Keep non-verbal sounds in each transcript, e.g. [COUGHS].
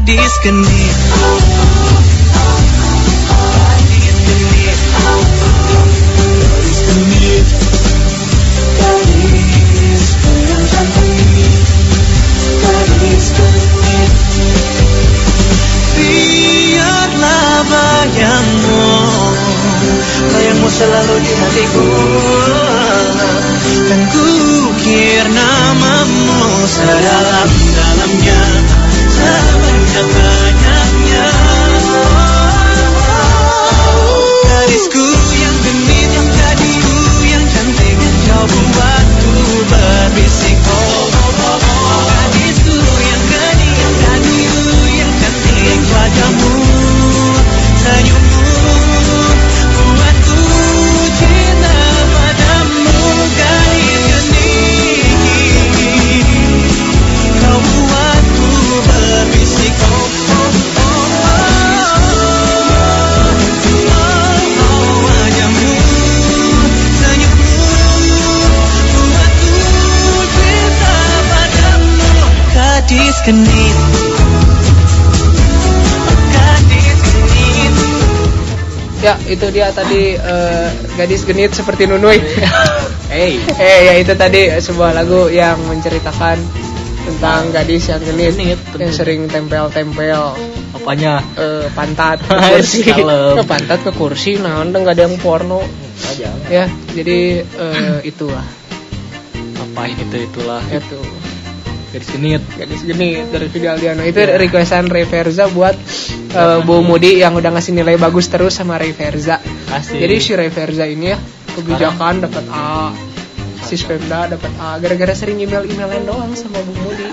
Gadis genit. Biarlah bayangmu Bayangmu selalu di hatiku. Dan kukir namamu sedalam-dalamnya Gadis Ya, itu dia tadi eh, gadis genit seperti Nunui. [LAUGHS] Hey, eh, ya itu tadi sebuah lagu yang menceritakan tentang gadis yang genit, Genit, yang sering tempel-tempel apanya? eh, pantat ke [LAUGHS] kursi, ke pantat ke kursi, nah udah nggak ada yang porno, ya. Jadi eh, itulah, Apain itu itulah. itu Dari genit. gadis genit dari Fidel Diano. Itu requestan Ray Verza buat eh, Bu Mudi yang udah ngasih nilai bagus terus sama Ray Verza. Asik. Jadi si Ray Verza ini ya kebijakan dapat A, Sispemda dapat A gara-gara sering email-emailan doang sama Bu Mudi.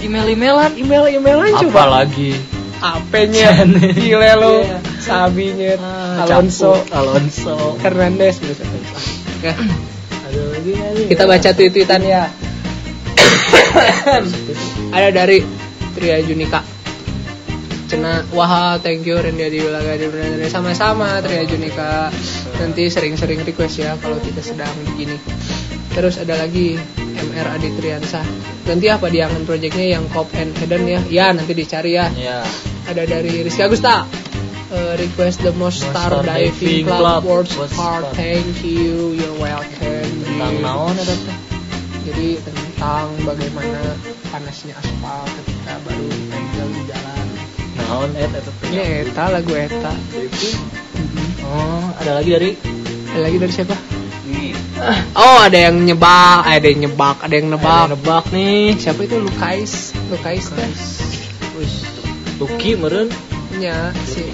email-emailan Email-emailan apa coba. lagi? AP-nya gile lo, Iya. Sabinya, Ah, Alonso, Capu, Alonso. Hernandez gitu. Ya, nih? kita baca tweet-tweetan ya. [LAUGHS] Ada dari Tria Junika. Cena, wah thank you Rendy Adi Wilaga di sama-sama Tria Junika. Nanti sering-sering request ya kalau kita sedang begini. Terus ada lagi MR Adi Triansah. Nanti apa diangan projectnya yang Cop and Eden ya? Ya nanti dicari ya. Ya. Ada dari Rizky Agusta. Eh, request the most star Star diving Diving club Club. World's part. Thank you, you're welcome. Tentang naon ada? Jadi tentang bagaimana panasnya aspal ketika baru ditempel di jalan. Naon et eta? Ini Eta lagu Eta. Oh, ada lagi dari Ada lagi dari siapa? Oh ada yang nyebak, ada yang nyebak, ada yang Ada nebak. yang nebak nih. Siapa itu Lukais? Lukais? Wis. Lucky meren. Ya, si.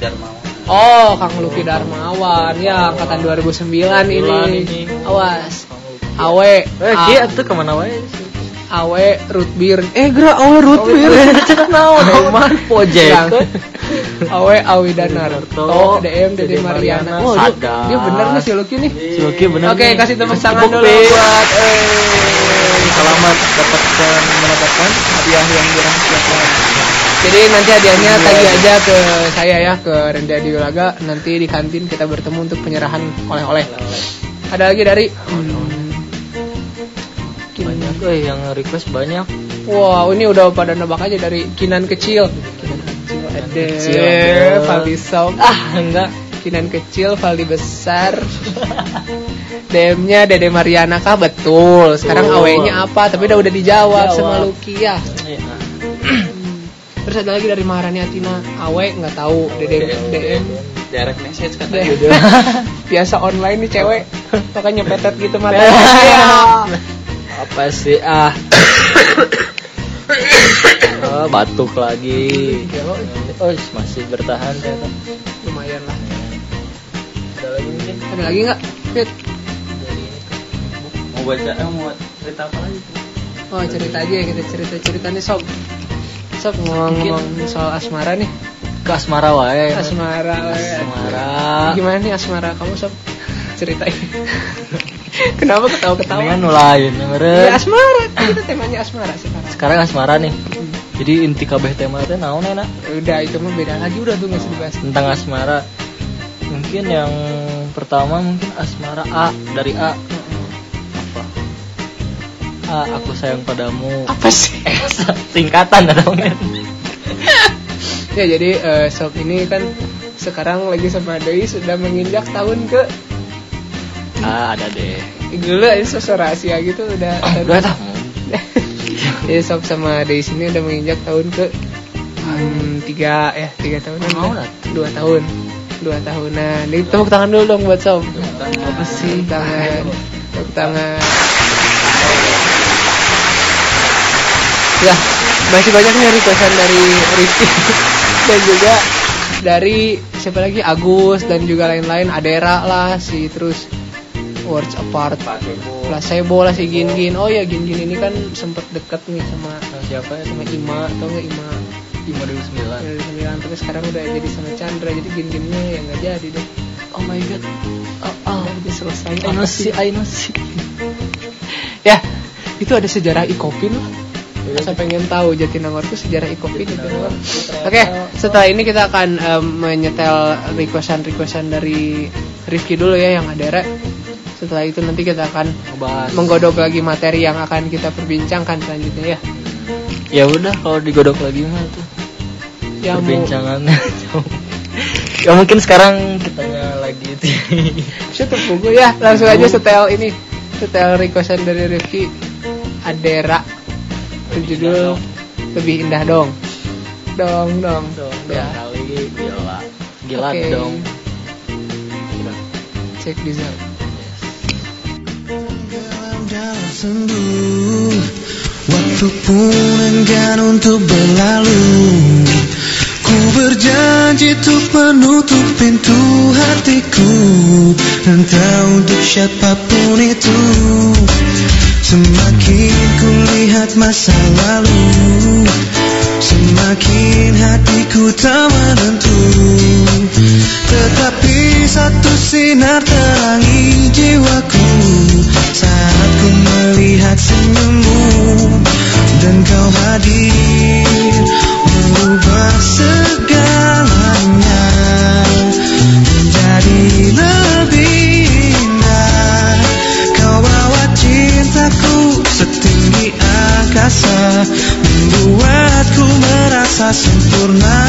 Oh, Kang Luki Darmawan ya angkatan 2009 ini. Awas. Awe, Eh, A- kia tuh ke mana wae? Awe root beer. Eh, gerak Awe root beer. Cek naon? Oman project. Awe Awi Danar. Oh, DM Dede Dede Mariana. Oh, dia, bener nih si Lucky nih. Si Lucky bener Oke, kasih tepuk tangan dulu buat eh Selamat dapatkan mendapatkan hadiah yang dirahasiakan. Jadi nanti hadiahnya tagih aja ke saya ya ke Rendah di Wilaga. Nanti di kantin kita bertemu untuk penyerahan oleh-oleh. Ada lagi dari hmm, Banyak eh yang request banyak. Wow, ini udah pada nebak aja dari Kinan kecil. Kinan kecil ada. Valdi Sob. Ah, enggak. Kinan kecil, Valdi besar. DM-nya Dede Mariana kah? Betul. Sekarang Betul. awenya apa? Tapi udah udah dijawab Jawab. sama Lucky ya. Iya. [CLEARS THROAT] Terus ada lagi dari Maharani Atina. Awe nggak tahu. Dede DM. direct message katanya. [LAUGHS] Biasa online nih cewek. Makanya petet gitu [LAUGHS] mata. [LAUGHS] Apa sih ah? oh, batuk lagi. Oh, masih bertahan ternyata. Lumayan lah. Ada lagi mungkin Ada lagi nggak? Fit. mau baca eh, mau cerita apa lagi? Oh cerita aja ya kita cerita cerita nih sob. Sob ngomong-ngomong soal asmara nih. Ke asmara wae. Asmara. Asmara. Gimana nih asmara kamu sob? Ceritain. [LAUGHS] Kenapa ketawa-ketawa? Dengan nu lain ya, Ya, meren. asmara. Kita temanya asmara sekarang. Sekarang asmara nih. Jadi inti kabeh tema teh naon enak? Udah itu mah beda lagi udah tuh nggak usah dibahas. Tentang asmara. Mungkin yang pertama mungkin asmara A dari A apa? A aku sayang padamu. Apa sih? Eh, [LAUGHS] singkatan ada dong. Ya jadi eh, sob ini kan sekarang lagi sama Doi sudah menginjak tahun ke ah ada deh. Dulu ini sosok rahasia gitu udah oh, udah tah ya [LAUGHS] sob sama Doi sini udah menginjak tahun ke hmm, tiga ya tiga tahun. Mau lah. dua tahun dua tahunan. Ini tepuk tangan dulu dong buat sob. Apa sih? Tangan. Tepuk tangan. Ya masih banyak nih requestan dari Rifki [LAUGHS] dan juga dari siapa lagi? Agus dan juga lain-lain. Adera lah si terus Words Apart. Placebo lah si Gin Gin oh ya Gin Gin ini kan sempet deket nih sama siapa ya? Sama Ima atau enggak Ima? Sembilan. dari sembilan tapi sekarang udah jadi sama Chandra jadi Gin Ginnya yang nggak jadi deh. Oh my god. Oh, oh. udah selesai I know sih I know sih [LAUGHS] ya itu ada sejarah ikopin lah. Saya pengen tahu Jatinangor itu sejarah ikopin gitu oke setelah ini kita akan em, menyetel requestan requestan dari Rifki dulu ya yang ada. Setelah itu nanti kita akan ngebahas. menggodok lagi materi yang akan kita perbincangkan selanjutnya ya. Ya udah kalau digodok lagi mah tuh ya perbincangannya [LAUGHS] ya mungkin sekarang kitanya lagi itu. Saya terpukul ya. Langsung aja setel ini. Setel requestan dari Rifki Adera. Berjudul lebih indah dong. Dong. Dong dong. Ya. Kali gila. Gila Oke. dong. Cek di zone sendu. Waktu pun enggan untuk berlalu. Ku berjanji untuk menutup pintu hatiku. Entah untuk siapa pun itu. Semakin ku lihat masa lalu. Semakin hatiku tak menentu. Tetapi satu sinar terangi jiwaku. Saat melihat senyummu Dan kau hadir Merubah segalanya Menjadi lebih indah. Kau bawa cintaku setinggi angkasa Membuatku merasa sempurna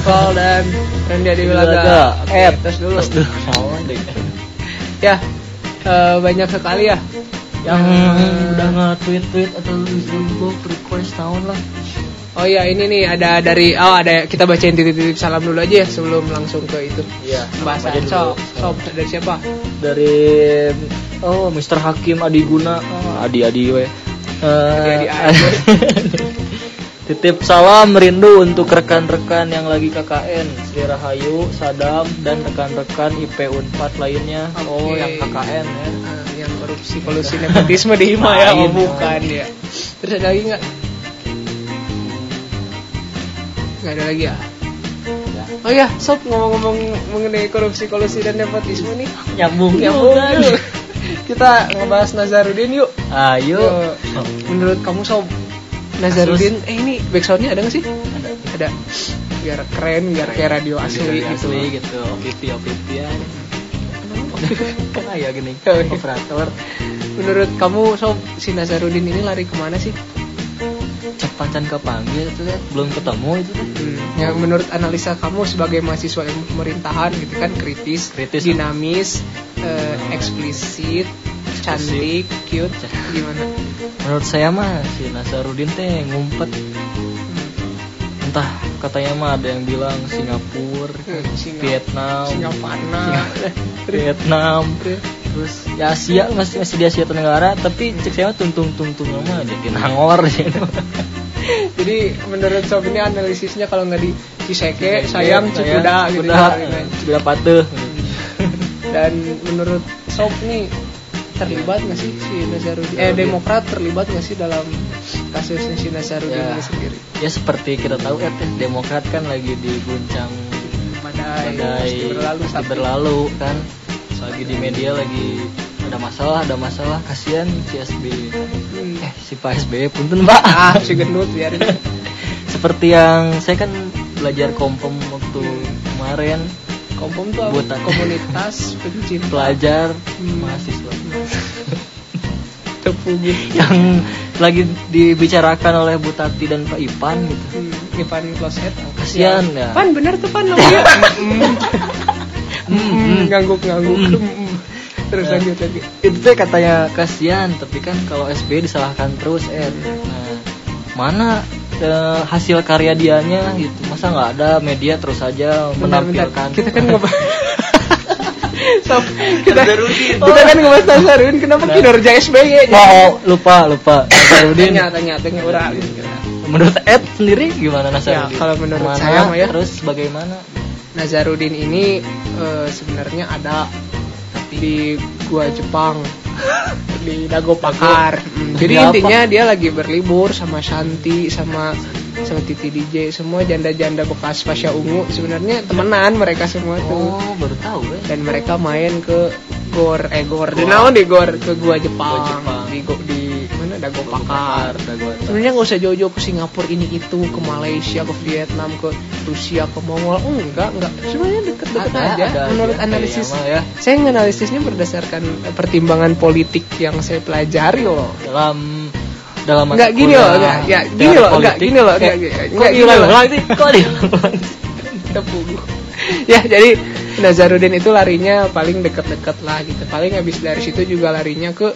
Valdival dan Randy Adi Wilaga. Oke, Eh, tes dulu. tes dulu. [LAUGHS] Ya, eh, banyak sekali ya Yang Hmm. udah nge-tweet-tweet atau Facebook request tahun lah. Oh iya, ini nih ada dari oh ada kita bacain titik-titik salam dulu aja ya sebelum langsung ke itu. Iya. Pembahasan aja sob, dulu. sob dari siapa? Dari oh Mr. Hakim Adi Guna, oh, Adi Adi we. Eh, Adi-adi aja. [LAUGHS] Titip salam rindu untuk rekan-rekan yang lagi KKN, Sri Rahayu, Sadam, dan rekan-rekan IP Unpad lainnya. Oh, Oke. yang KKN ya. Eh, yang korupsi kolusi nepotisme di Hima ya, [LAUGHS] oh, bukan ya. Terus ada lagi nggak? Nggak ada lagi ya? Oh ya, sob ngomong-ngomong mengenai korupsi kolusi dan nepotisme nih, Nyambung, nyambung. Kita ngebahas Nazarudin yuk. Ayo. Yuk. Menurut kamu sob Nazarudin, eh ini backsoundnya ada nggak sih? Ada. Ada. Biar keren, biar kayak radio asli, gitu. asli gitu. OPP OPP ya. [LAUGHS] ya gini. Iya. Operator Menurut kamu sob si Nazarudin ini lari ke mana sih? cepacan kepanggil itu kan belum ketemu itu kan. Hmm, ya menurut analisa kamu sebagai mahasiswa ilmu pemerintahan gitu kan kritis, Kritis. dinamis, eh, eksplisit, cantik, cute, gimana? Menurut saya mah si Nasarudin teh ngumpet Hmm, entah katanya mah ada yang bilang Singapura, Hmm, Singa- Vietnam, Singapana, [LAUGHS] Vietnam, terus ya Asia masih masih di Asia Tenggara tapi cek saya mah tuntung tuntung mah jadi nangor [LAUGHS] gitu. Jadi menurut sob ini analisisnya kalau nggak di Ciseke, sayang Sayang, Cipuda gitu. Cipuda, kan. Cipuda patuh. Dan menurut sob nih terlibat nggak sih si Nazarudin? Eh Demokrat terlibat nggak sih dalam kasusnya si Nazarudin Ya. ini sendiri? Ya seperti kita tahu ya Demokrat kan lagi diguncang Badai, badai berlalu berlalu kan lagi di media lagi ada masalah ada masalah kasihan si SB Hmm. eh si Pak SB punten Pak ah si gendut biarin [LAUGHS] seperti yang saya kan belajar kompom waktu kemarin kompom tuh? Buat- komunitas pencinta pelajar. Hmm. mahasiswa gitu yang lagi dibicarakan oleh Bu Tati dan Pak Ipan gitu. Hmm, Ivan Closet Kasian, ya. Pan bener tuh Pan namanya? [LAUGHS] Hmm. ngangguk ngangguk Hmm. terus Ya. lanjut lagi. Itu teh katanya kasihan tapi kan kalau SB disalahkan terus eh. Nah, mana eh, hasil karya dianya gitu. Masa nggak ada media terus Bentar, bentar. menampilkan? Kita kan ngebahas [LAUGHS] Sob, kita, Nazarudin. kita kan ngebahas Nazarudin kenapa Nah. kinerja SBY oh lupa lupa. Nasarudin tanya tanya tanya orang. Menurut Ed sendiri gimana Ya, Nasarudin kalau menurut Ke mana, saya mah ya. terus bagaimana? Nazarudin ini eh, sebenarnya ada di gua Jepang [LAUGHS] di Dago Pakar. Hmm, Di Jadi apa? intinya dia lagi berlibur sama Shanti sama sama Titi DJ semua janda-janda bekas Pasha Ungu sebenarnya temenan mereka semua tuh oh baru tahu ya dan mereka main ke gor eh gor di naon di gor ke gua Jepang, Gua Jepang. di go, di Dago Pakar sebenarnya nggak usah jauh-jauh ke Singapura ini itu ke Malaysia ke Vietnam ke Rusia ke Mongol. Enggak enggak. Sebenarnya deket-deket Ada, aja. ada menurut aja analisis ya. saya nganalisisnya berdasarkan eh, pertimbangan politik yang saya pelajari loh. Dalam dalam Enggak gini loh, enggak, ya, gini loh, enggak, politik. gini loh, Eh, enggak, enggak, kok enggak, gini loh. kok [LAUGHS] Tepung. ya jadi Nazarudin itu larinya paling deket-deket lah gitu. Paling habis dari situ juga larinya ke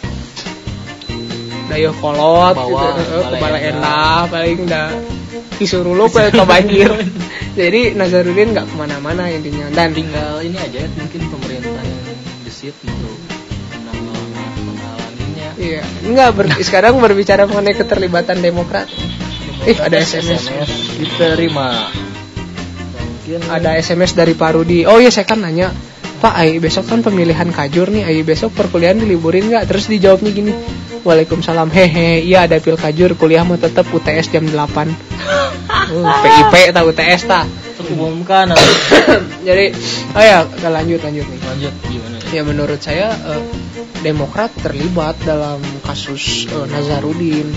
Dayakolot gitu, Bawah, eh, ke Balai Balai Endah. Endah paling dah disuruh lu ke banjir jadi Nazarudin nggak ke mana-mana intinya. Dan tinggal ini aja mungkin pemerintah yang gesit untuk iya enggak ber- [LAUGHS] sekarang berbicara mengenai keterlibatan Demokrat. Ih, ada SMS. diterima. Mungkin ada SMS dari Pak Rudi. Oh iya saya kan nanya, Pak Ai besok kan pemilihan kajur nih, Ai besok perkuliahan diliburin nggak? Terus dijawabnya gini, Waalaikumsalam, hehe, iya ada pil kajur, kuliah mau tetap UTS jam 8 [LAUGHS] uh, PIP tak UTS tak. terumumkan [COUGHS] Jadi, oh ya lanjut lanjut nih. lanjut gimana Ya menurut saya eh, Demokrat terlibat dalam kasus eh, Nazarudin.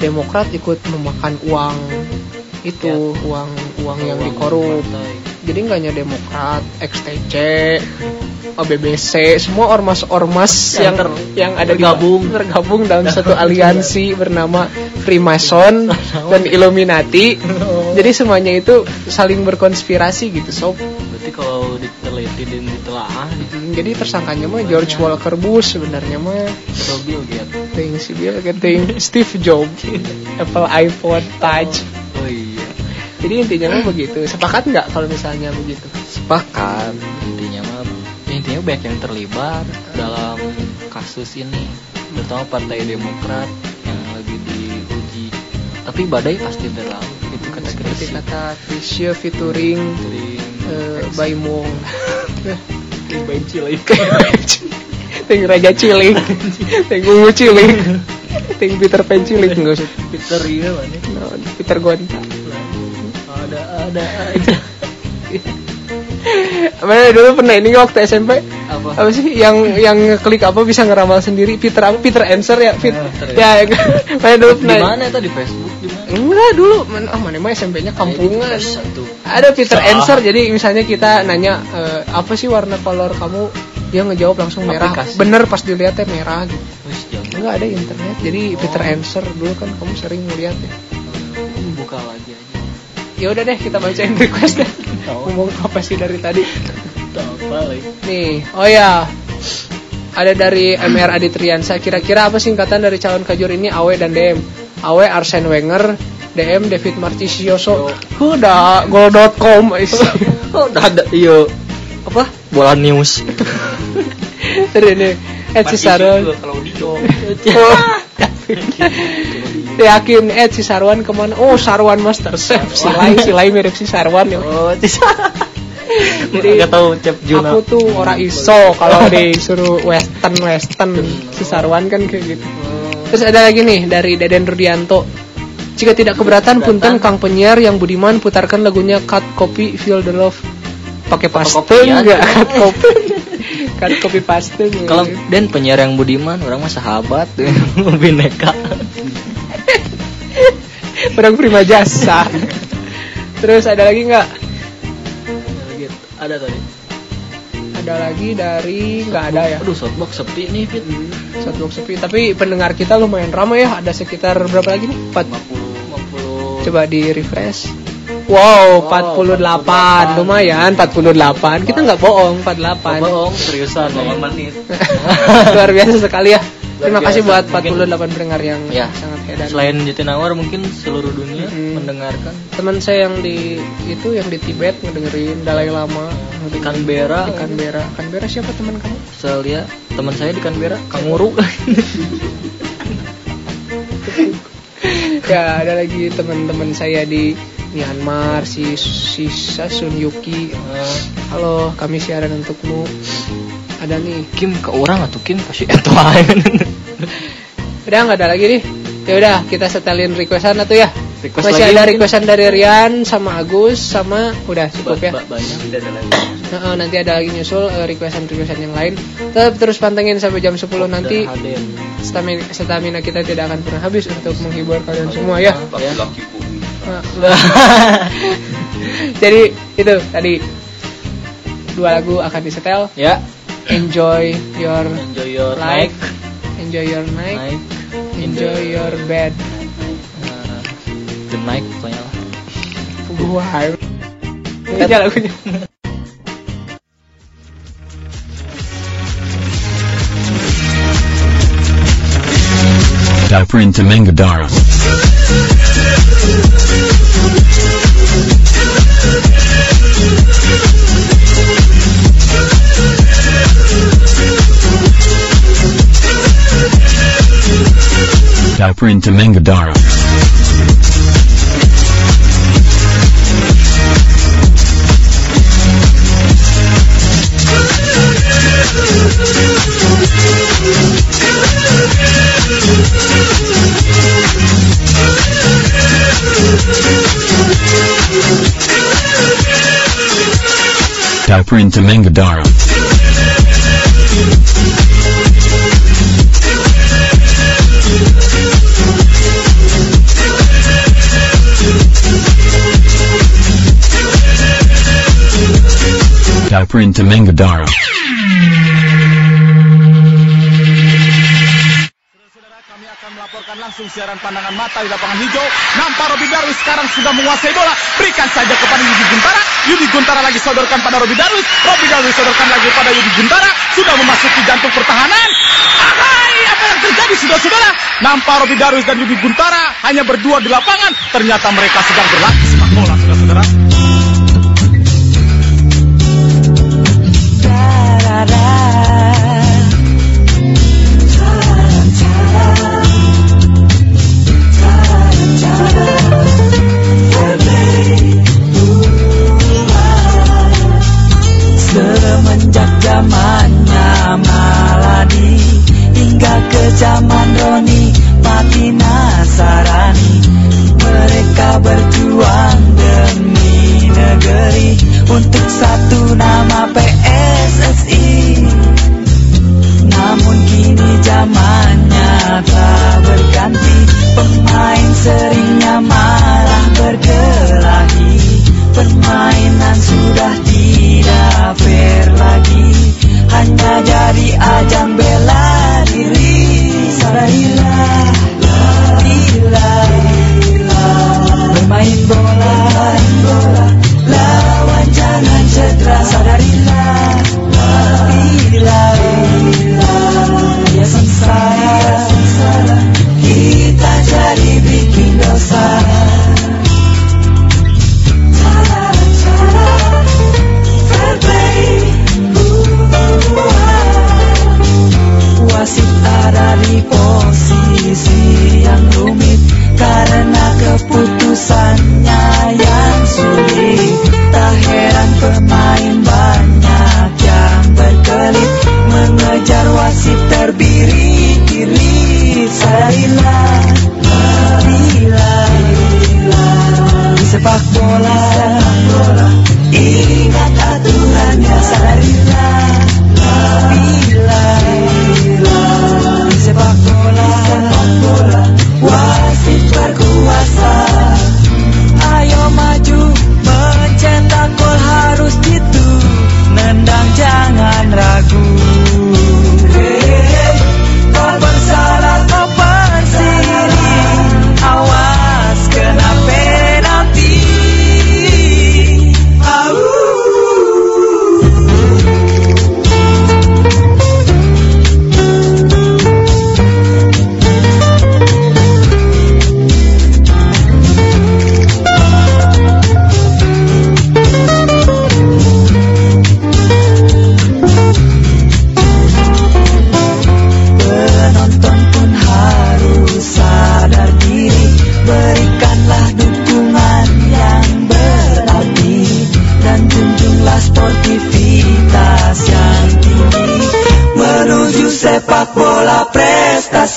Demokrat ikut memakan uang itu, uang uang yang dikorup partai. Jadi nggak hanya Demokrat, XTC, OBBC, semua ormas-ormas Yang yang ter- yang ada di- tergabung. tergabung dalam [LAUGHS] satu aliansi bernama Freemason dan Illuminati. [LAUGHS] Jadi semuanya itu saling berkonspirasi gitu, sob. Berarti kalau diteliti dan ditelaah gitu, Hmm, Jadi tersangkanya mah George Walker Bush sebenarnya mah Bill Gates. si Bill Gates, Steve Jobs, [LAUGHS] Apple iPhone Touch. Jadi intinya mah begitu. Sepakat nggak kalau misalnya begitu? Sepakat. Intinya mah ya intinya banyak yang terlibat dalam kasus ini. Terutama Partai Demokrat yang lagi diuji. Tapi badai pasti berlalu. Itu kata Seperti Krisya kata Krisya featuring uh, Baimong. Baim Cilik. Ting Raja Cilik, ting Ungu Cilik, ting Peter Pan Cilik usah. Peter iya mana? Peter Gonta. Ada [LAUGHS] Mana dulu pernah ini waktu SMP apa? Apa sih? Yang yang klik apa bisa ngeramal sendiri? Peter apa? Peter Answer ya? Ah, Peter ya [LAUGHS] mana dulu di pernah mana itu? Di Facebook di mana? Enggak dulu. Mana ah mana mah SMP-nya kampungan satu. Ada Peter Salah. Answer. Jadi misalnya kita nanya eh, apa sih warna kolor kamu? Dia ngejawab langsung merah. Aplikasi. bener pas dilihatnya merah gitu. Enggak ada internet. Jadi Oh. Peter Answer dulu kan kamu sering ngeliat ya. Buka lagi ya udah deh kita bacain request deh. Ngomong apa sih dari tadi? Nih oh ya. Ada dari MR Aditriansa kira-kira apa singkatan dari calon kajur ini Awe dan DM Awe Arsene Wenger. DM David Martisioso udah gol.com [LAUGHS] udah ada iyo apa? Bola news. Terus [LAUGHS] ini. Ed Cisaron Claudio. Oh. Yakin Ed si Sarwan ke mana? Oh Sarwan Master Chef. Silai silai mirip si Sarwan ya oh [LAUGHS] Jadi, nggak tahu Cep Juna. aku tuh ora iso kalau [LAUGHS] disuruh western western. Si Sarwan kan kayak gitu. Terus ada lagi nih dari Deden Rudianto. Jika tidak keberatan punten Kang penyiar yang budiman putarkan lagunya Cut Copy Feel the Love. Pakai paste enggak cut copy. [LAUGHS] Cut copy paste kalau dan penyiar yang budiman orang mah sahabat. Bineka [LAUGHS] orang prima jasa. Terus ada lagi nggak? Ada tadi. Ada lagi dari nggak ada ya? Aduh softbox sepi nih fit. Satu box sepi. Tapi pendengar kita lumayan ramai ya. Ada sekitar berapa lagi nih? 4 50 50 coba di refresh wow Wow, 48 lumayan 48 kita nggak bohong 48 bohong seriusan [LAUGHS] ya. menit. luar biasa sekali ya terima kasih buat Mungkin- 48 pendengar yang Ya. sangat hedan selain Jatinangor mungkin seluruh dunia Hmm. mendengarkan. Teman saya yang di itu yang di Tibet ngedengerin Dalai Lama di Canberra. di Canberra. Canberra siapa teman kamu? Saya lihat teman saya di Canberra kanguru [LAUGHS] ya ada lagi teman-teman saya di Myanmar si si Sun Yuki. Halo kami siaran untukmu ada nih Kim ke orang atau Kim kasih itu aja udah nggak ada lagi nih ya udah kita setelin requestan atau ya Request masih lagi ada requestan dari Rian sama Agus sama udah cukup ya banyak Tidak ada lagi. Nah, eh, nanti ada lagi nyusul eh, requestan-requestan yang lain tetap terus pantengin sampai jam 10 nanti stamina, stamina kita tidak akan pernah habis untuk menghibur kalian semua ya. Nah, jadi itu tadi dua lagu akan disetel ya enjoy your enjoy your life night enjoy your night. Night. In enjoy. the- your bed. Uh, the night pokoknya lah Wah, ini aja lagunya. Daprinta Sauper into Mangadara. Sauper into Mangadara. Heparin to Mengadara. kami akan melaporkan langsung siaran pandangan mata di lapangan hijau. Nampak Robi Darwis sekarang sudah menguasai bola. Berikan saja kepada Yudi Guntara. Yudi Guntara lagi sodorkan pada Robi Darwis. Robi Darwis sodorkan lagi pada Yudi Guntara. Sudah memasuki jantung pertahanan. Ahai, apa yang terjadi sudah saudara Nampak Robi Darwis dan Yudi Guntara hanya berdua di lapangan. Ternyata mereka sedang berlatih sepak bola, saudara-saudara. cara.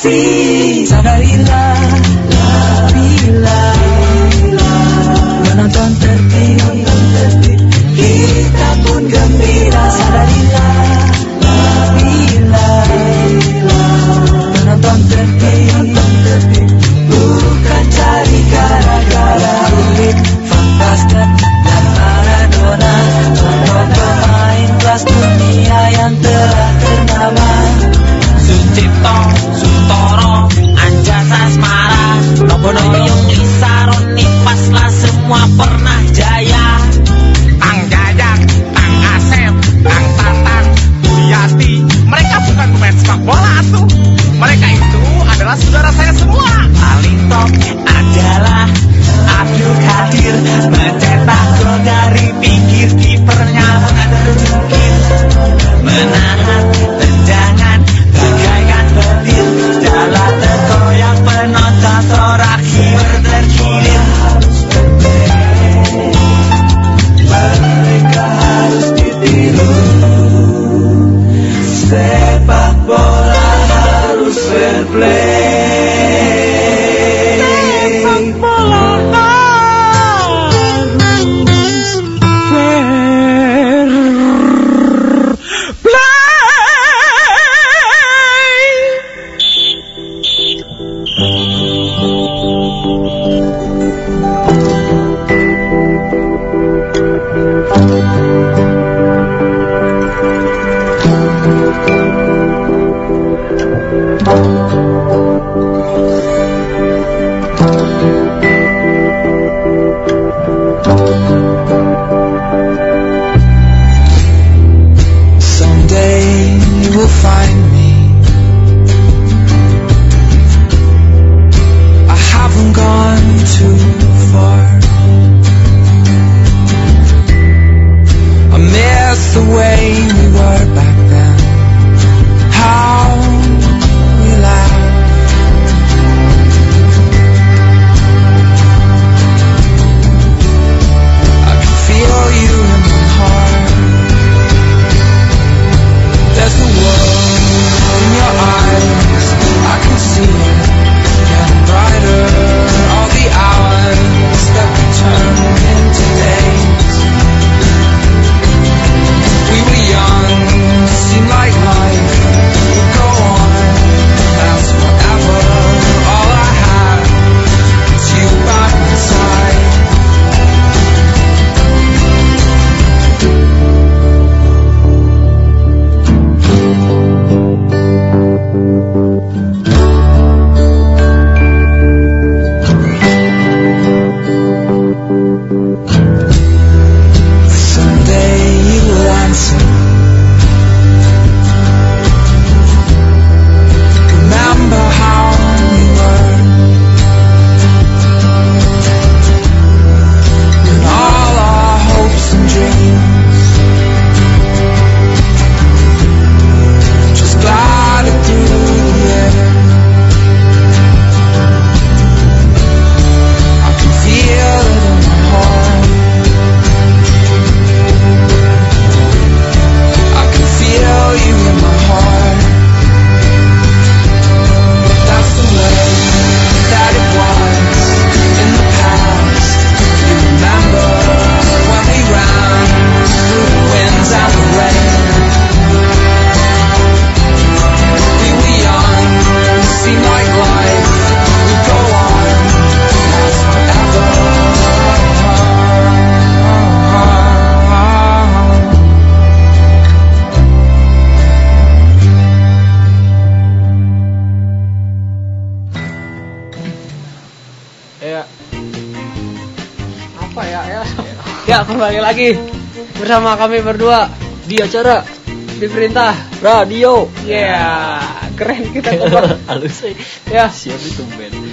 seas are. Lagi bersama kami berdua Di acara di perintah. radio. Ya [LAUGHS] keren kita [LAUGHS] kompak. Halus. Ya. Siap itu band. [LAUGHS]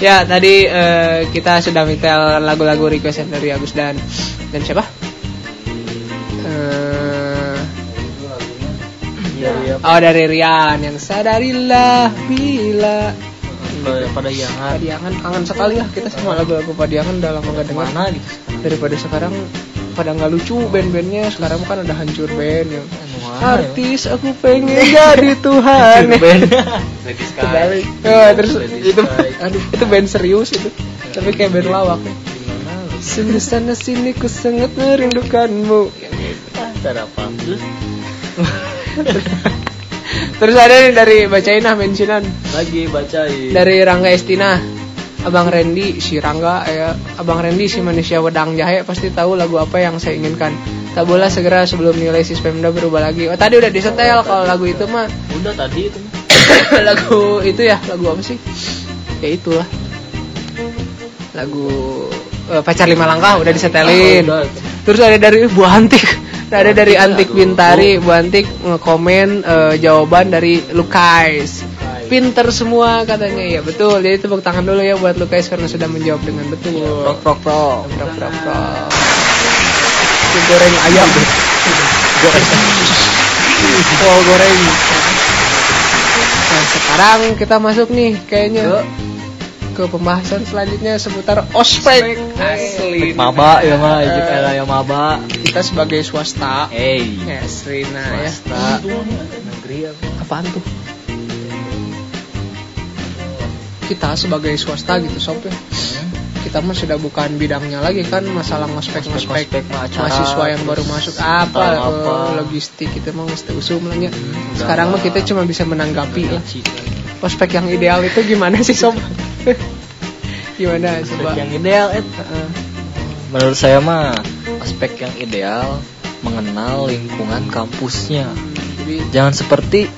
Ya tadi eh, kita sudah minta lagu-lagu request dari Agus dan dan siapa? Eh, oh dari Rian yang sadarilah bila Pada pada yangan. Padiangan kangen sekali lah kita sama lagu-lagu Padiangan udah lama gak dengar Mana gitu. daripada sekarang pada nggak lucu band-bandnya sekarang kan udah hancur band ya. Mana, artis aku pengen jadi Tuhan [LAUGHS] ya? Oh, terus itu aduh itu band serius itu tapi kayak band lawak ya. Sini sana sini ku sangat merindukanmu Yang gitu. Cara apa? [LAUGHS] Terus ada nih dari bacain ah mentionan. Lagi bacain. dari Rangga Estina. Abang Randy si Rangga ya. Abang Randy si manusia wedang jahe pasti tahu lagu apa yang saya inginkan. Tak boleh segera sebelum nilai si Pemda berubah lagi. Oh tadi udah disetel kalau lagu itu mah. Udah tadi itu. [COUGHS] lagu itu ya lagu apa sih? Ya itulah. Lagu eh, pacar lima langkah udah disetelin. Ah, udah. terus ada dari Bu Antik ada dari Antik Bintari Bu Antik ngekomen eh, jawaban dari Lukais. Pinter semua katanya. Ya betul. Jadi tepuk tangan dulu ya buat Lukais karena sudah menjawab dengan betul. Prok prok prok. Prok, prok, prok. Goreng ayam. Goreng. oh goreng. Nah sekarang kita masuk nih kayaknya ke pembahasan selanjutnya seputar ospek. Asli. Maba ya mah, Eh, Ijip era ya maba. kita sebagai swasta. Hey. yes Rina ya. Swasta. Negeri apa? apaan tuh? Kita sebagai swasta gitu sob ya. Kita mah sudah bukan bidangnya lagi kan masalah ngospek ngospek Ngospek mahasiswa yang baru masuk. Apa, apa. Hmm, eh, logistik itu mah mesti usum lah ya. sekarang mah kita cuma bisa menanggapi. Lah ospek yang ideal itu gimana sih sob [LAUGHS] [LAUGHS] gimana coba Yang ideal Heeh. menurut saya mah aspek yang ideal mengenal lingkungan kampusnya. jadi Jangan seperti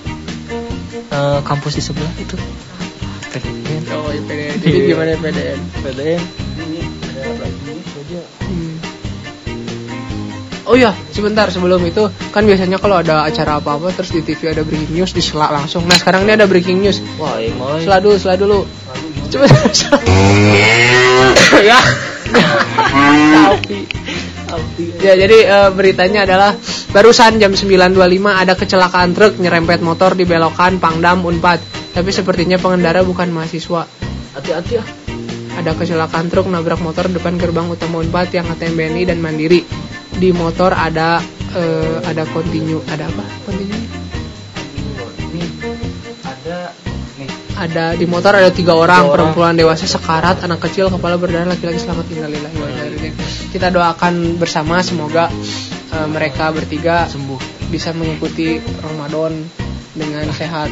eh, kampus di sebelah itu. PDN. oh IPDN jadi Iya. gimana IPDN PDN. Hmm. Oh ya, sebentar sebelum itu kan biasanya kalau ada acara apa-apa terus di TV ada breaking news diselak langsung. Nah sekarang ini ada breaking news. Wah, ini mulai. Sela dulu, sela dulu. Coba. ya. Ya jadi eh, beritanya adalah barusan jam 9.25 ada kecelakaan truk nyerempet motor di belokan Pangdam Unpad. Tapi sepertinya pengendara bukan mahasiswa. Hati-hati ya. Ada kecelakaan truk nabrak motor depan gerbang utama Unpad yang ATM BNI dan Mandiri. Di motor ada eh, ada kontinu, ada apa? Kontinu? Ada di motor ada tiga orang, orang. perempuan dewasa sekarat, anak kecil, kepala berdarah, laki-laki selamat innalillahi wa. Kita doakan bersama semoga eh, mereka bertiga sembuh. bisa mengikuti Ramadan dengan sehat.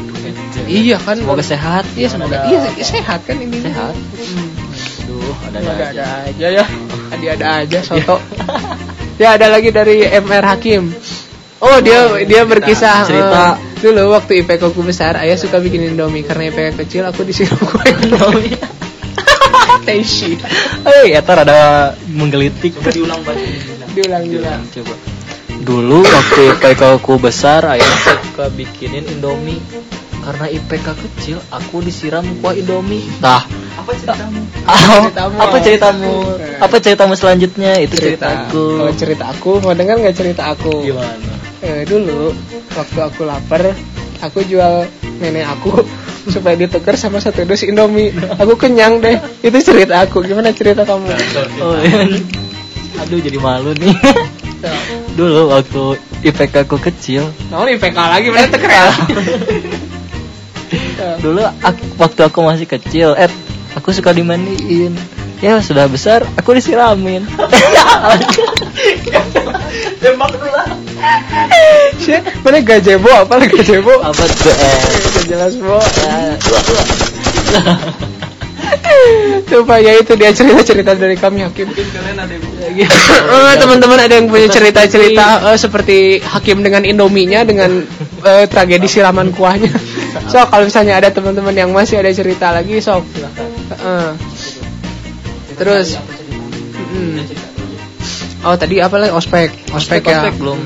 Iya kan? Semoga sehat. Iya semoga. Iya sehat kan ini. Sehat. Hmm. Aduh, ada Ada ada ada aja ya. Ada ada aja soto. [LAUGHS] ya ada lagi dari MR Hakim. Oh dia dia berkisah cerita. eh, dulu waktu IPK ku besar ayah suka bikin Indomie karena IPK kecil aku disuruh [LAUGHS] kue Indomie. [LAUGHS] Teishi. Hei, eta rada menggelitik. diulang Pak. Diulang-ulang. Coba. Dulu waktu IPK aku besar, ayah suka bikinin Indomie. Karena IPK kecil, aku disiram kuah Indomie. Nah, Apa ceritamu? Ceritamu. apa ceritamu? Apa ceritamu selanjutnya? Itu ceritaku. Kalau cerita aku mau dengar nggak cerita aku? Gimana? Eh, dulu waktu aku lapar, aku jual nenek aku [LAUGHS] supaya ditukar sama satu dus Indomie. Aku kenyang deh. Itu cerita aku. Gimana cerita kamu? Oh, iya. Aduh, jadi malu nih. Dulu waktu IPK aku kecil, Nah, IPK lagi mana keren. dulu ak- waktu aku masih kecil, eh aku suka dimandiin. Ya sudah besar, aku disiramin. [LAUGHS] Tembak dulu lah. Sih, mana gajebo apa lagi gajebo? Apa tuh? Eh, jelas bo. ya, [LAUGHS] Coba ya itu dia cerita-cerita dari kami Hakim. Mungkin kalian ada yang Eh, [LAUGHS] teman-teman ada yang punya cerita-cerita eh, seperti Hakim dengan Indominya dengan eh, tragedi siraman kuahnya. So kalau misalnya ada teman-teman yang masih ada cerita lagi sok. Heeh. Terus mm. Oh tadi apa lagi? Ospek. Ospek, ya. ospek belum.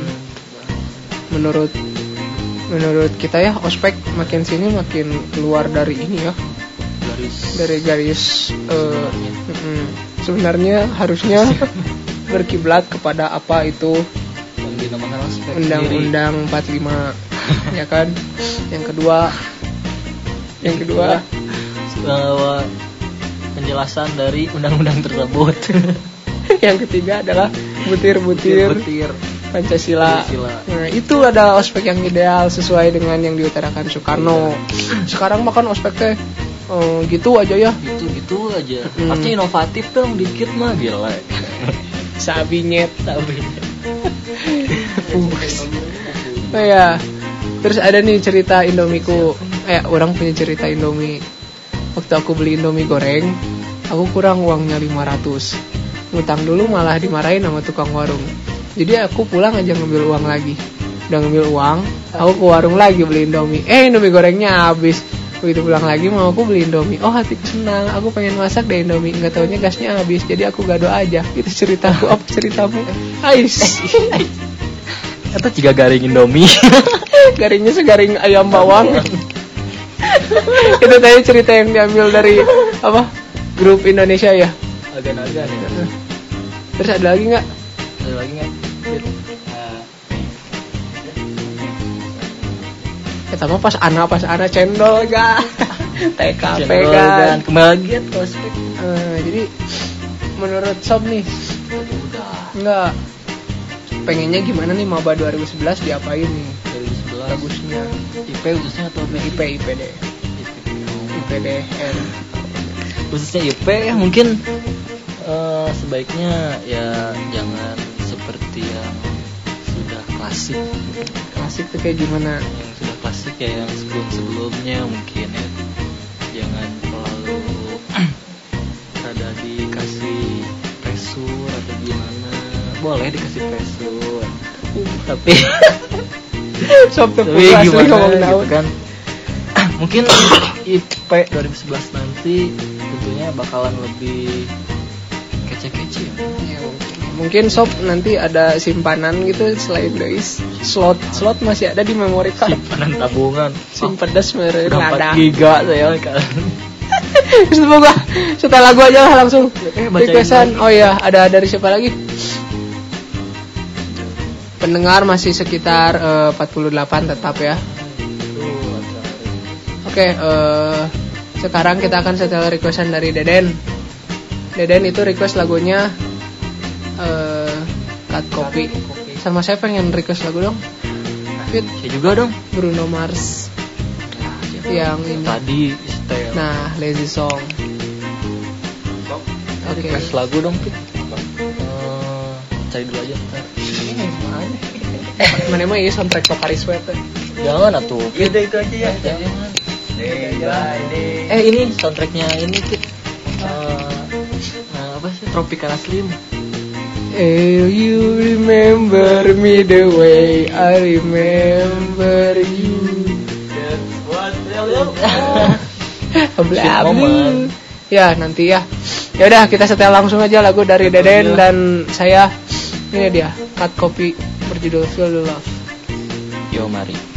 menurut menurut kita ya ospek makin sini makin keluar dari ini ya. Garis. dari garis eh, sebenarnya. harusnya [LAUGHS] berkiblat kepada apa itu undang-undang 45 [LAUGHS] ya kan? Yang kedua. Yang kedua. Bahwa penjelasan dari undang-undang tersebut. [LAUGHS] yang ketiga adalah butir-butir Butir. Pancasila. Pancasila. Nah, itu ada ospek yang ideal sesuai dengan yang diutarakan Soekarno. Sekarang makan ospek teh eh, gitu aja ya. Gitu gitu aja. Hmm. Harusnya inovatif dong dikit mah gila. Sabinyet. Tapi Oh ya. Terus ada nih cerita Indomiku. Eh, orang punya cerita Indomie. Waktu aku beli Indomie goreng, aku kurang uangnya 500. Ngutang dulu malah dimarahin sama tukang warung. Jadi aku pulang aja ngambil uang lagi. Udah ngambil uang, aku ke warung lagi beli Indomie. Eh, Indomie gorengnya habis. Begitu pulang lagi mau aku beli Indomie. Oh, hatiku senang. Aku pengen masak deh Indomie. Nggak taunya gasnya habis. Jadi aku gado aja. Itu ceritaku. Apa ceritamu? Ais. atau jika garing Indomie. [LAUGHS] garingnya segaring ayam bawang [LAUGHS] itu tadi cerita yang diambil dari apa? Grup Indonesia ya? Agan-agan ya. terus ada lagi nggak? Ada lagi nggak? kita mah pas anak pas anak cendol ga [LAUGHS] TKP Cendol kan dan kembali lagi ya ke ospek. Eh, jadi menurut Sob nih nggak pengennya gimana nih maba 2011 diapain nih? 2011 bagusnya. IP khususnya atau IP IPD IPDN khususnya IP ya mungkin eh, sebaiknya ya jangan seperti yang sudah klasik. Klasik tuh kayak gimana? Yang sudah klasik ya yang sebelum sebelumnya mungkin ya. Jangan terlalu [CLEARS THROAT] ada dikasih pressure atau gimana. Boleh dikasih pressure tapi [LAUGHS] Sob tapi asli ngomong gitu kan? Mungkin IP 2011 nanti tentunya bakalan lebih kece-kece ya. Ya, mungkin sob nanti ada simpanan gitu selain dari slot slot masih ada di memory card simpanan tabungan. Mere berapa ada giga saya kan [LAUGHS] semoga setelah lagu aja lah langsung Eh, requestan. oh iya ada dari siapa lagi pendengar masih sekitar eh, 48 tetap ya. Oke, eh, sekarang kita akan setel requestan dari Deden. Deden itu request lagunya eh Cut Copy. Sama saya pengen request lagu dong. Fit Saya juga dong. Bruno Mars yang ini. Tadi. Nah, Lazy Song. Oke. Request lagu dong, Pit. Eh, cari dulu aja. ntar. Mana mah ini soundtrack Pocari Sweat. teh. Jangan atuh. Udah itu aja ya. Jangan. Eh ini soundtracknya ini Pit. Eh, eh, apa sih Tropicana Slim Eh, you remember me the way I remember you. Bla bla. moment. Ya nanti ya. Ya udah kita setel langsung aja lagu dari Deden dan saya. Ini dia cut copy berjudul Feel the Love. Yo mari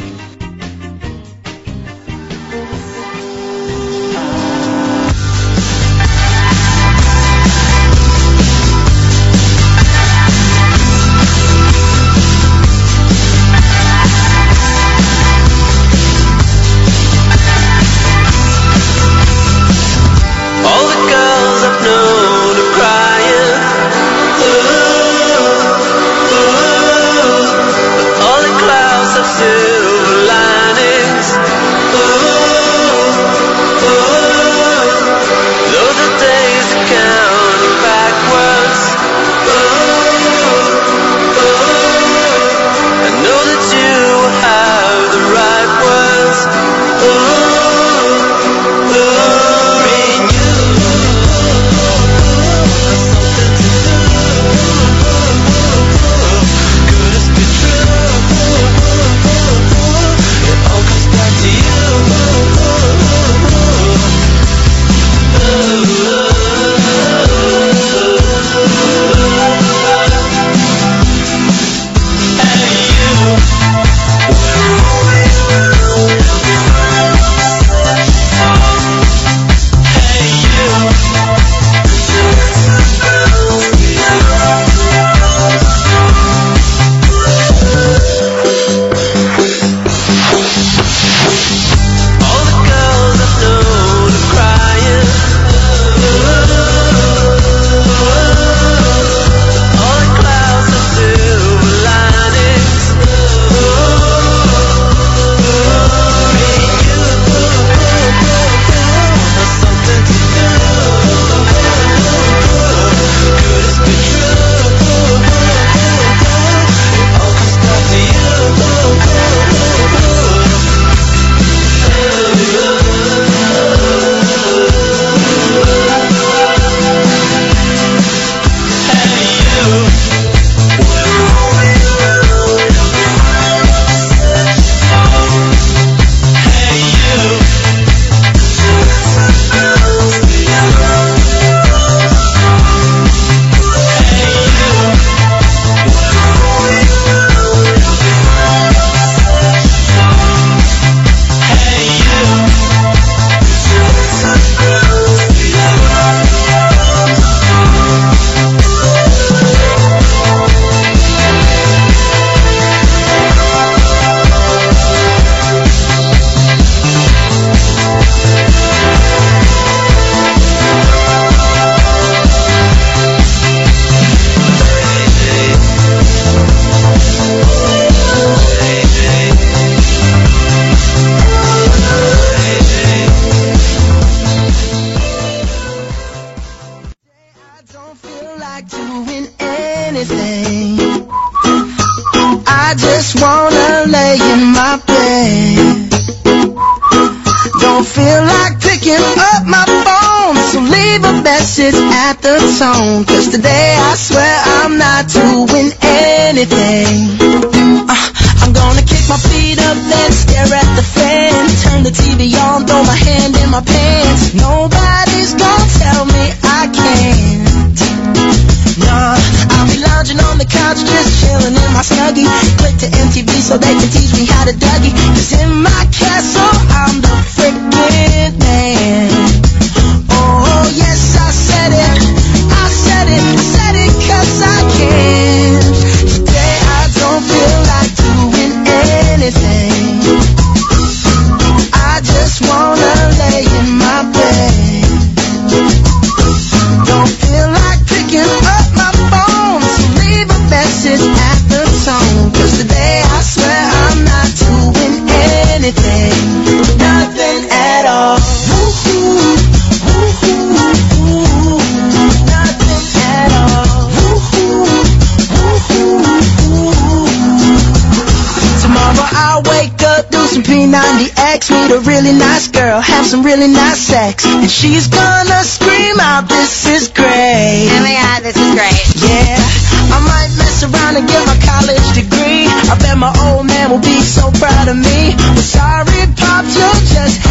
some really nice sex, and she's gonna scream out, "This is great!" Oh my god, this is great. Yeah, I might mess around and get my college degree. I bet my old man will be so proud of me. Well, sorry, pops, you'll just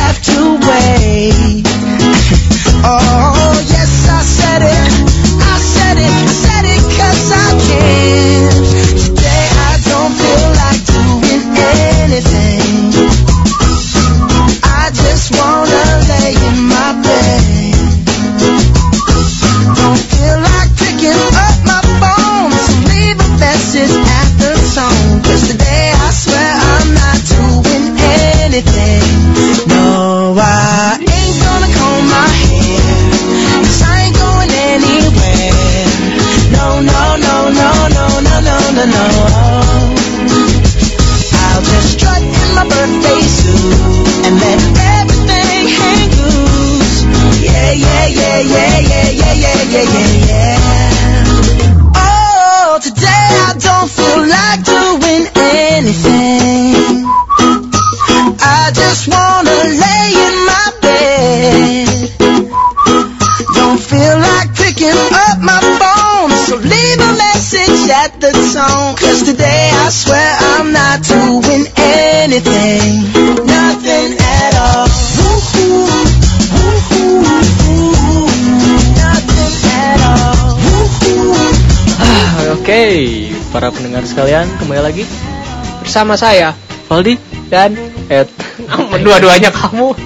pendengar sekalian, kembali lagi Bersama saya Valdi dan Ed. dua-duanya kamu.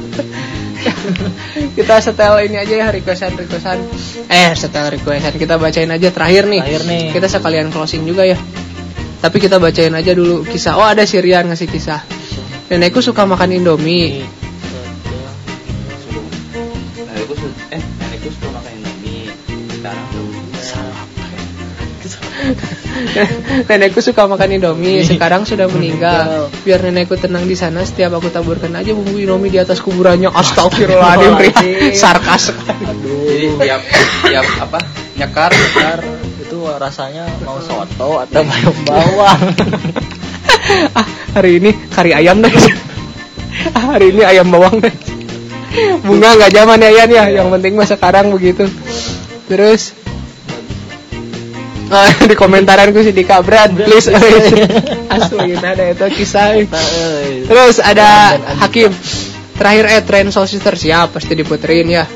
kita setel ini aja ya requestan requestan. Eh setel requestan kita bacain aja terakhir nih. Terakhir nih. Kita sekalian closing juga ya. Tapi kita bacain aja dulu kisah. Oh ada si Rian ngasih kisah. Nenekku suka makan Indomie. Nenekku su- eh nenekku suka makan Indomie. Sekarang udah [LAUGHS] [LAUGHS] nenekku suka makan Indomie. Sekarang sudah meninggal. Biar nenekku tenang di sana. Setiap aku taburkan aja bumbu Indomie di atas kuburannya. Astagfirullahaladzim. Rian. Sarkas. Jadi tiap tiap apa nyekar Ntar itu rasanya mau soto atau bayam bawang. ah, [LAUGHS] hari ini kari ayam deh. Ah, [LAUGHS] hari ini ayam bawang deh. Bunga nggak zaman ya Yan ya. Yang penting mah sekarang begitu. Terus Oh, [LAUGHS] di komentaran gue si Dika Brad, please. Asli nah, ada itu kisah. [LAUGHS] Terus ada Hakim. Terakhir eh tren Soul Sister siap pasti diputerin ya.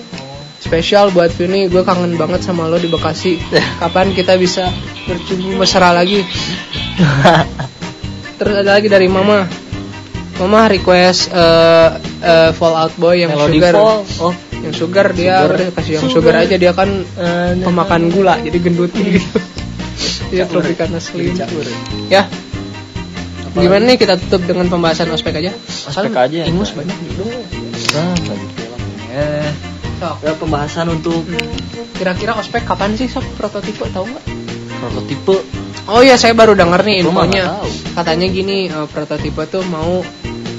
Spesial buat Vini, gue kangen banget sama lo di Bekasi. [LAUGHS] Kapan kita bisa bercumbu mesra lagi? Terus ada lagi dari Mama. Mama request eh eh, Fallout Boy yang Melody sugar. Fall. Oh, Yang sugar dia Sugar. kasih yang sugar aja dia kan eh, pemakan gula jadi gendut gitu. Dia Tropicana Slim. Ya. Gimana nih kita tutup dengan pembahasan ospek aja? Ospek aja ya, Ingus Pak. banyak gitu. Nah. Eh, Sok. ya pembahasan untuk Kira-kira ospek kapan sih sok prototipe tahu nggak? prototipe. Oh iya saya baru denger nih infonya. Katanya gini eh, prototipe tuh mau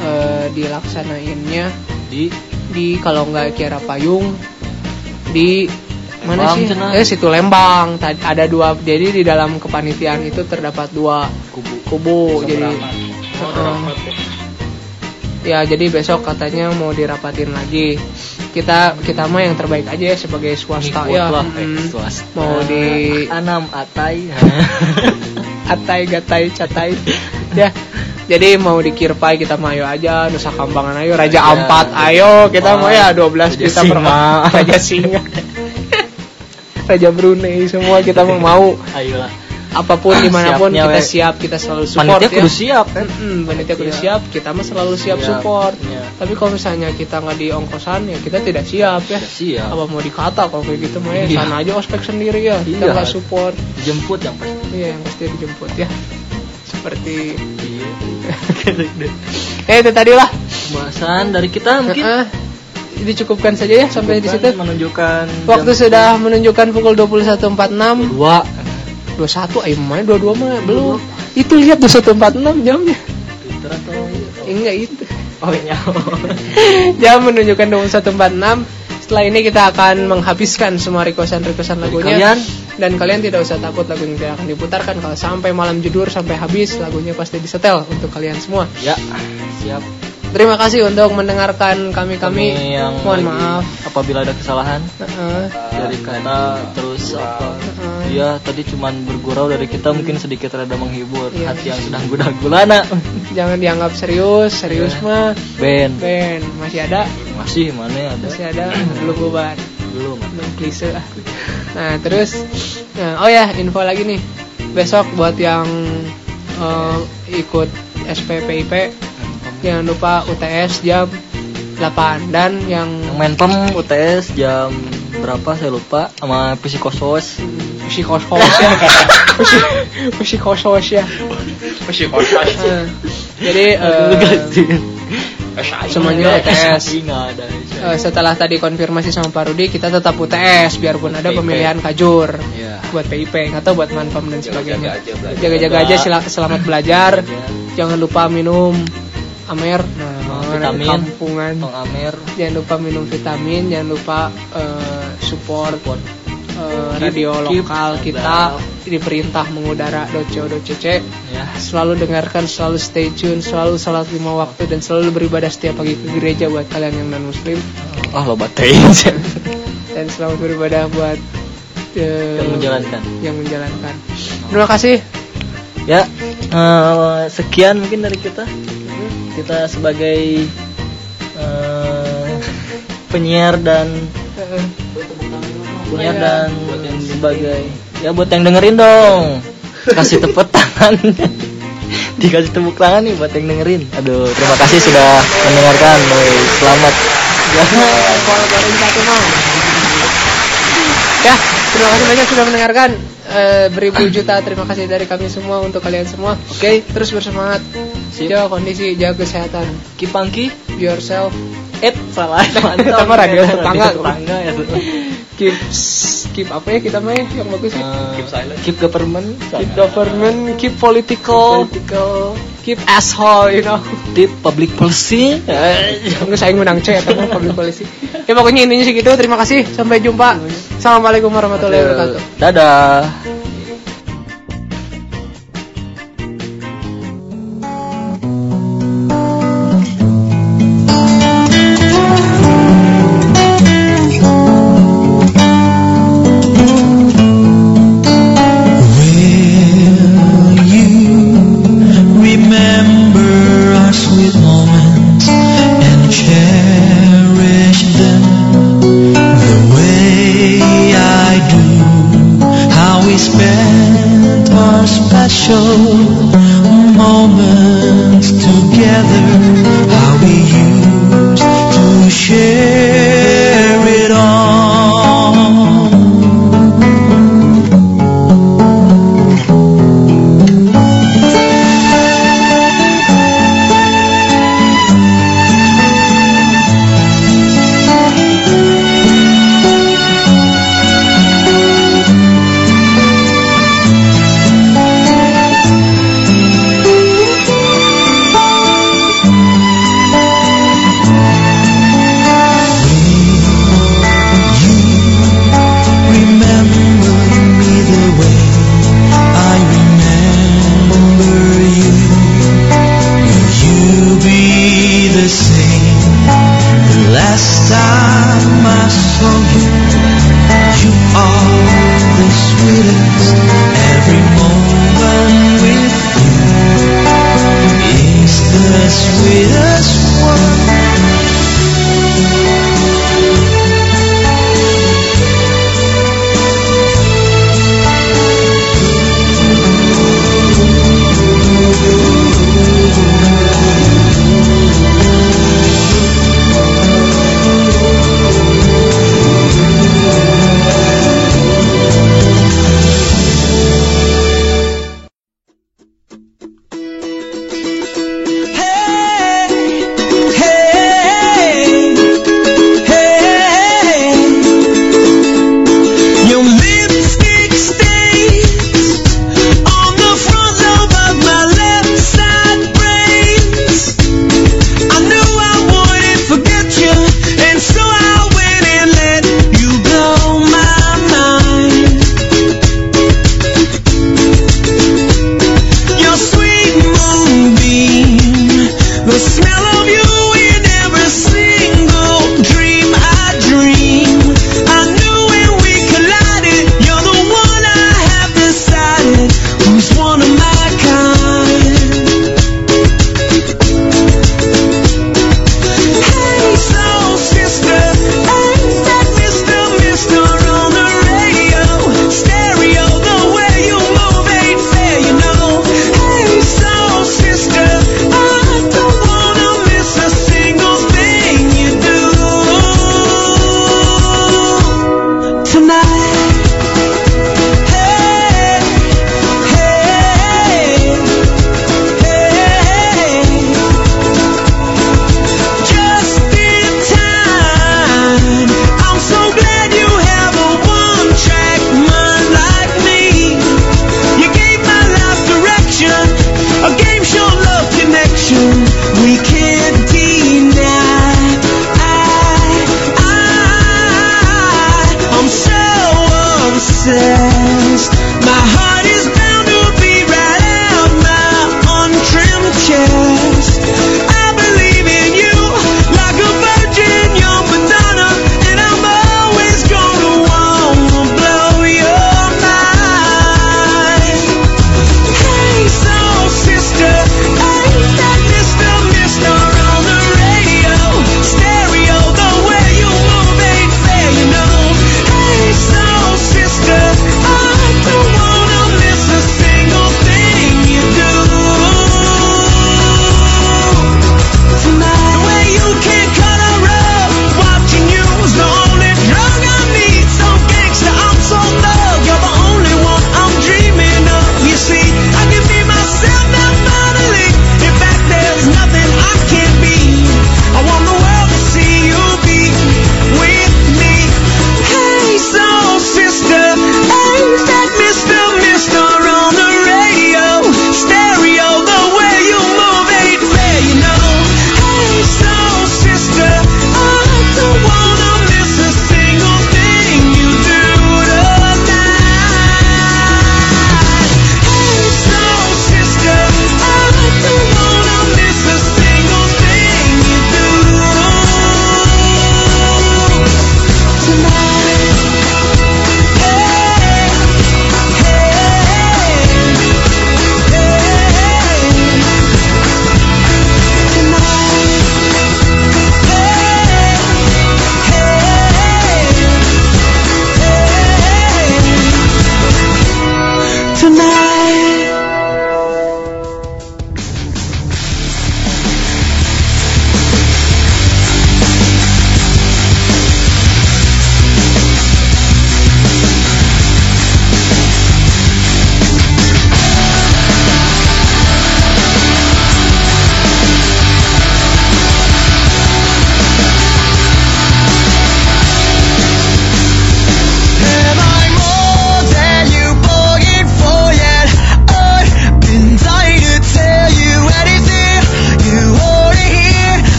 eh, dilaksanainnya di di kalau nggak Kiara Payung di mana Lembang, sih? cenah. Eh situ Lembang. Ada dua. Jadi di dalam kepanitiaan itu terdapat dua kubu kubu. Jadi Heeh. ya jadi besok katanya mau dirapatin lagi. Kita kita mah yang terbaik aja ya sebagai swasta Ngikut ya. lah, eh, swasta. Mau di Anam Atai. [LAUGHS] atai gatai catai ya jadi mau di Kirpai kita mau ayo aja Nusa Kambangan ayo Raja Ampat ayo kita mau ya 12 Raja kita Singa. [LAUGHS] Raja Singa Raja Brunei semua kita mau mau Ayolah. apa pun di mana pun Siapnya, kita we. siap kita selalu support Panitia ya kudu siap kan. Mm, panitia kudu siap kita mah selalu siap Siap, support iya. tapi kalau misalnya kita nggak di ongkosan ya kita tidak siap ya Tidak siap. apa mau dikata kalau kayak gitu mah ya Iya. sana aja ospek sendiri ya kita Iya. nggak support Dijemput yang pasti. iya yang pasti dijemput ya seperti Iya. [LAUGHS] eh itu tadi lah Pembahasan dari kita mungkin Heeh. Dicukupkan saja ya sampai di situ. Menunjukkan waktu jam sudah menunjukkan pukul 21.46 dua. 21 ayo main 22 mah belum. Itu lihat 21.46 jamnya. Twitter atau Eh, enggak itu. Oh iya. [LAUGHS] Jam menunjukkan 21.46 setelah ini kita akan menghabiskan semua requestan-requestan lagunya. kalian? dan kalian tidak usah takut lagunya tidak akan diputarkan. Kalau sampai malam judur sampai habis lagunya pasti disetel untuk kalian semua. Ya siap Terima kasih untuk mendengarkan kami kami. yang Mohon lagi- maaf. apabila ada kesalahan Heeh. dari kata terus apa Heeh. Iya tadi cuman bergurau dari kita mungkin sedikit rada menghibur Iya. hati yang sedang gundah gulana Jangan dianggap serius, serius Iya. mah. Ben Ben, masih ada, masih mana ada masih ada, belum bubar. belum Belum klise ah. Nah, terus nah, oh ya, info lagi nih. Besok buat yang eh, ikut SPPIP jangan lupa UTS jam 8 dan yang pem UTS jam berapa? Saya lupa. Sama psikosos psikosos ya. [LAUGHS] Psi- Psikosos ya. Eh, Jadi eh, semuanya UTS. Eh, setelah tadi konfirmasi sama Pak Rudi kita tetap UTS biarpun ada pemilihan kajur. Iya. buat PIP tahu buat manpam dan sebagainya. aja belajar. jaga-jaga aja selamat belajar. Jangan lupa minum amer. Nah vitamin. kampungan. Tong Amer. Jangan lupa minum vitamin jangan lupa eh, support eh, radio keep lokal kita. Diperintah mengudara doce docece ya. Selalu dengarkan selalu stay tune selalu salat lima waktu dan selalu beribadah setiap pagi ke gereja buat kalian yang non muslim oh lo batein. [LAUGHS] Dan selamat beribadah buat eh, yang menjalankan. yang menjalankan. Terima kasih. Ya eh, sekian mungkin dari kita kita sebagai eh, penyiar dan penyiar Iya. dan sebagai ya buat yang dengerin dong. Kasih tepuk tangan. [LAUGHS] Dikasih tepuk tangan nih buat yang dengerin. Aduh terima kasih sudah mendengarkan. Woi, selamat. Ya kalau baru satu mau ya terima kasih banyak sudah mendengarkan. Eh, beribu juta terima kasih dari kami semua untuk kalian semua. Oke terus bersemangat. Sip. jaga kondisi jaga kesehatan. Kipangki be yourself. Eh salah. Kita mah radio tetangga. tetangga ya. Keep keep apa ya kita mah ya, yang bagus sih? Keep silent. keep government. Keep government keep political. Political keep asshole you know tip public policy Enggak saya menang C atau public policy. Ya pokoknya intinya segitu. Terima kasih. Sampai jumpa. Assalamualaikum warahmatullahi wabarakatuh. dadah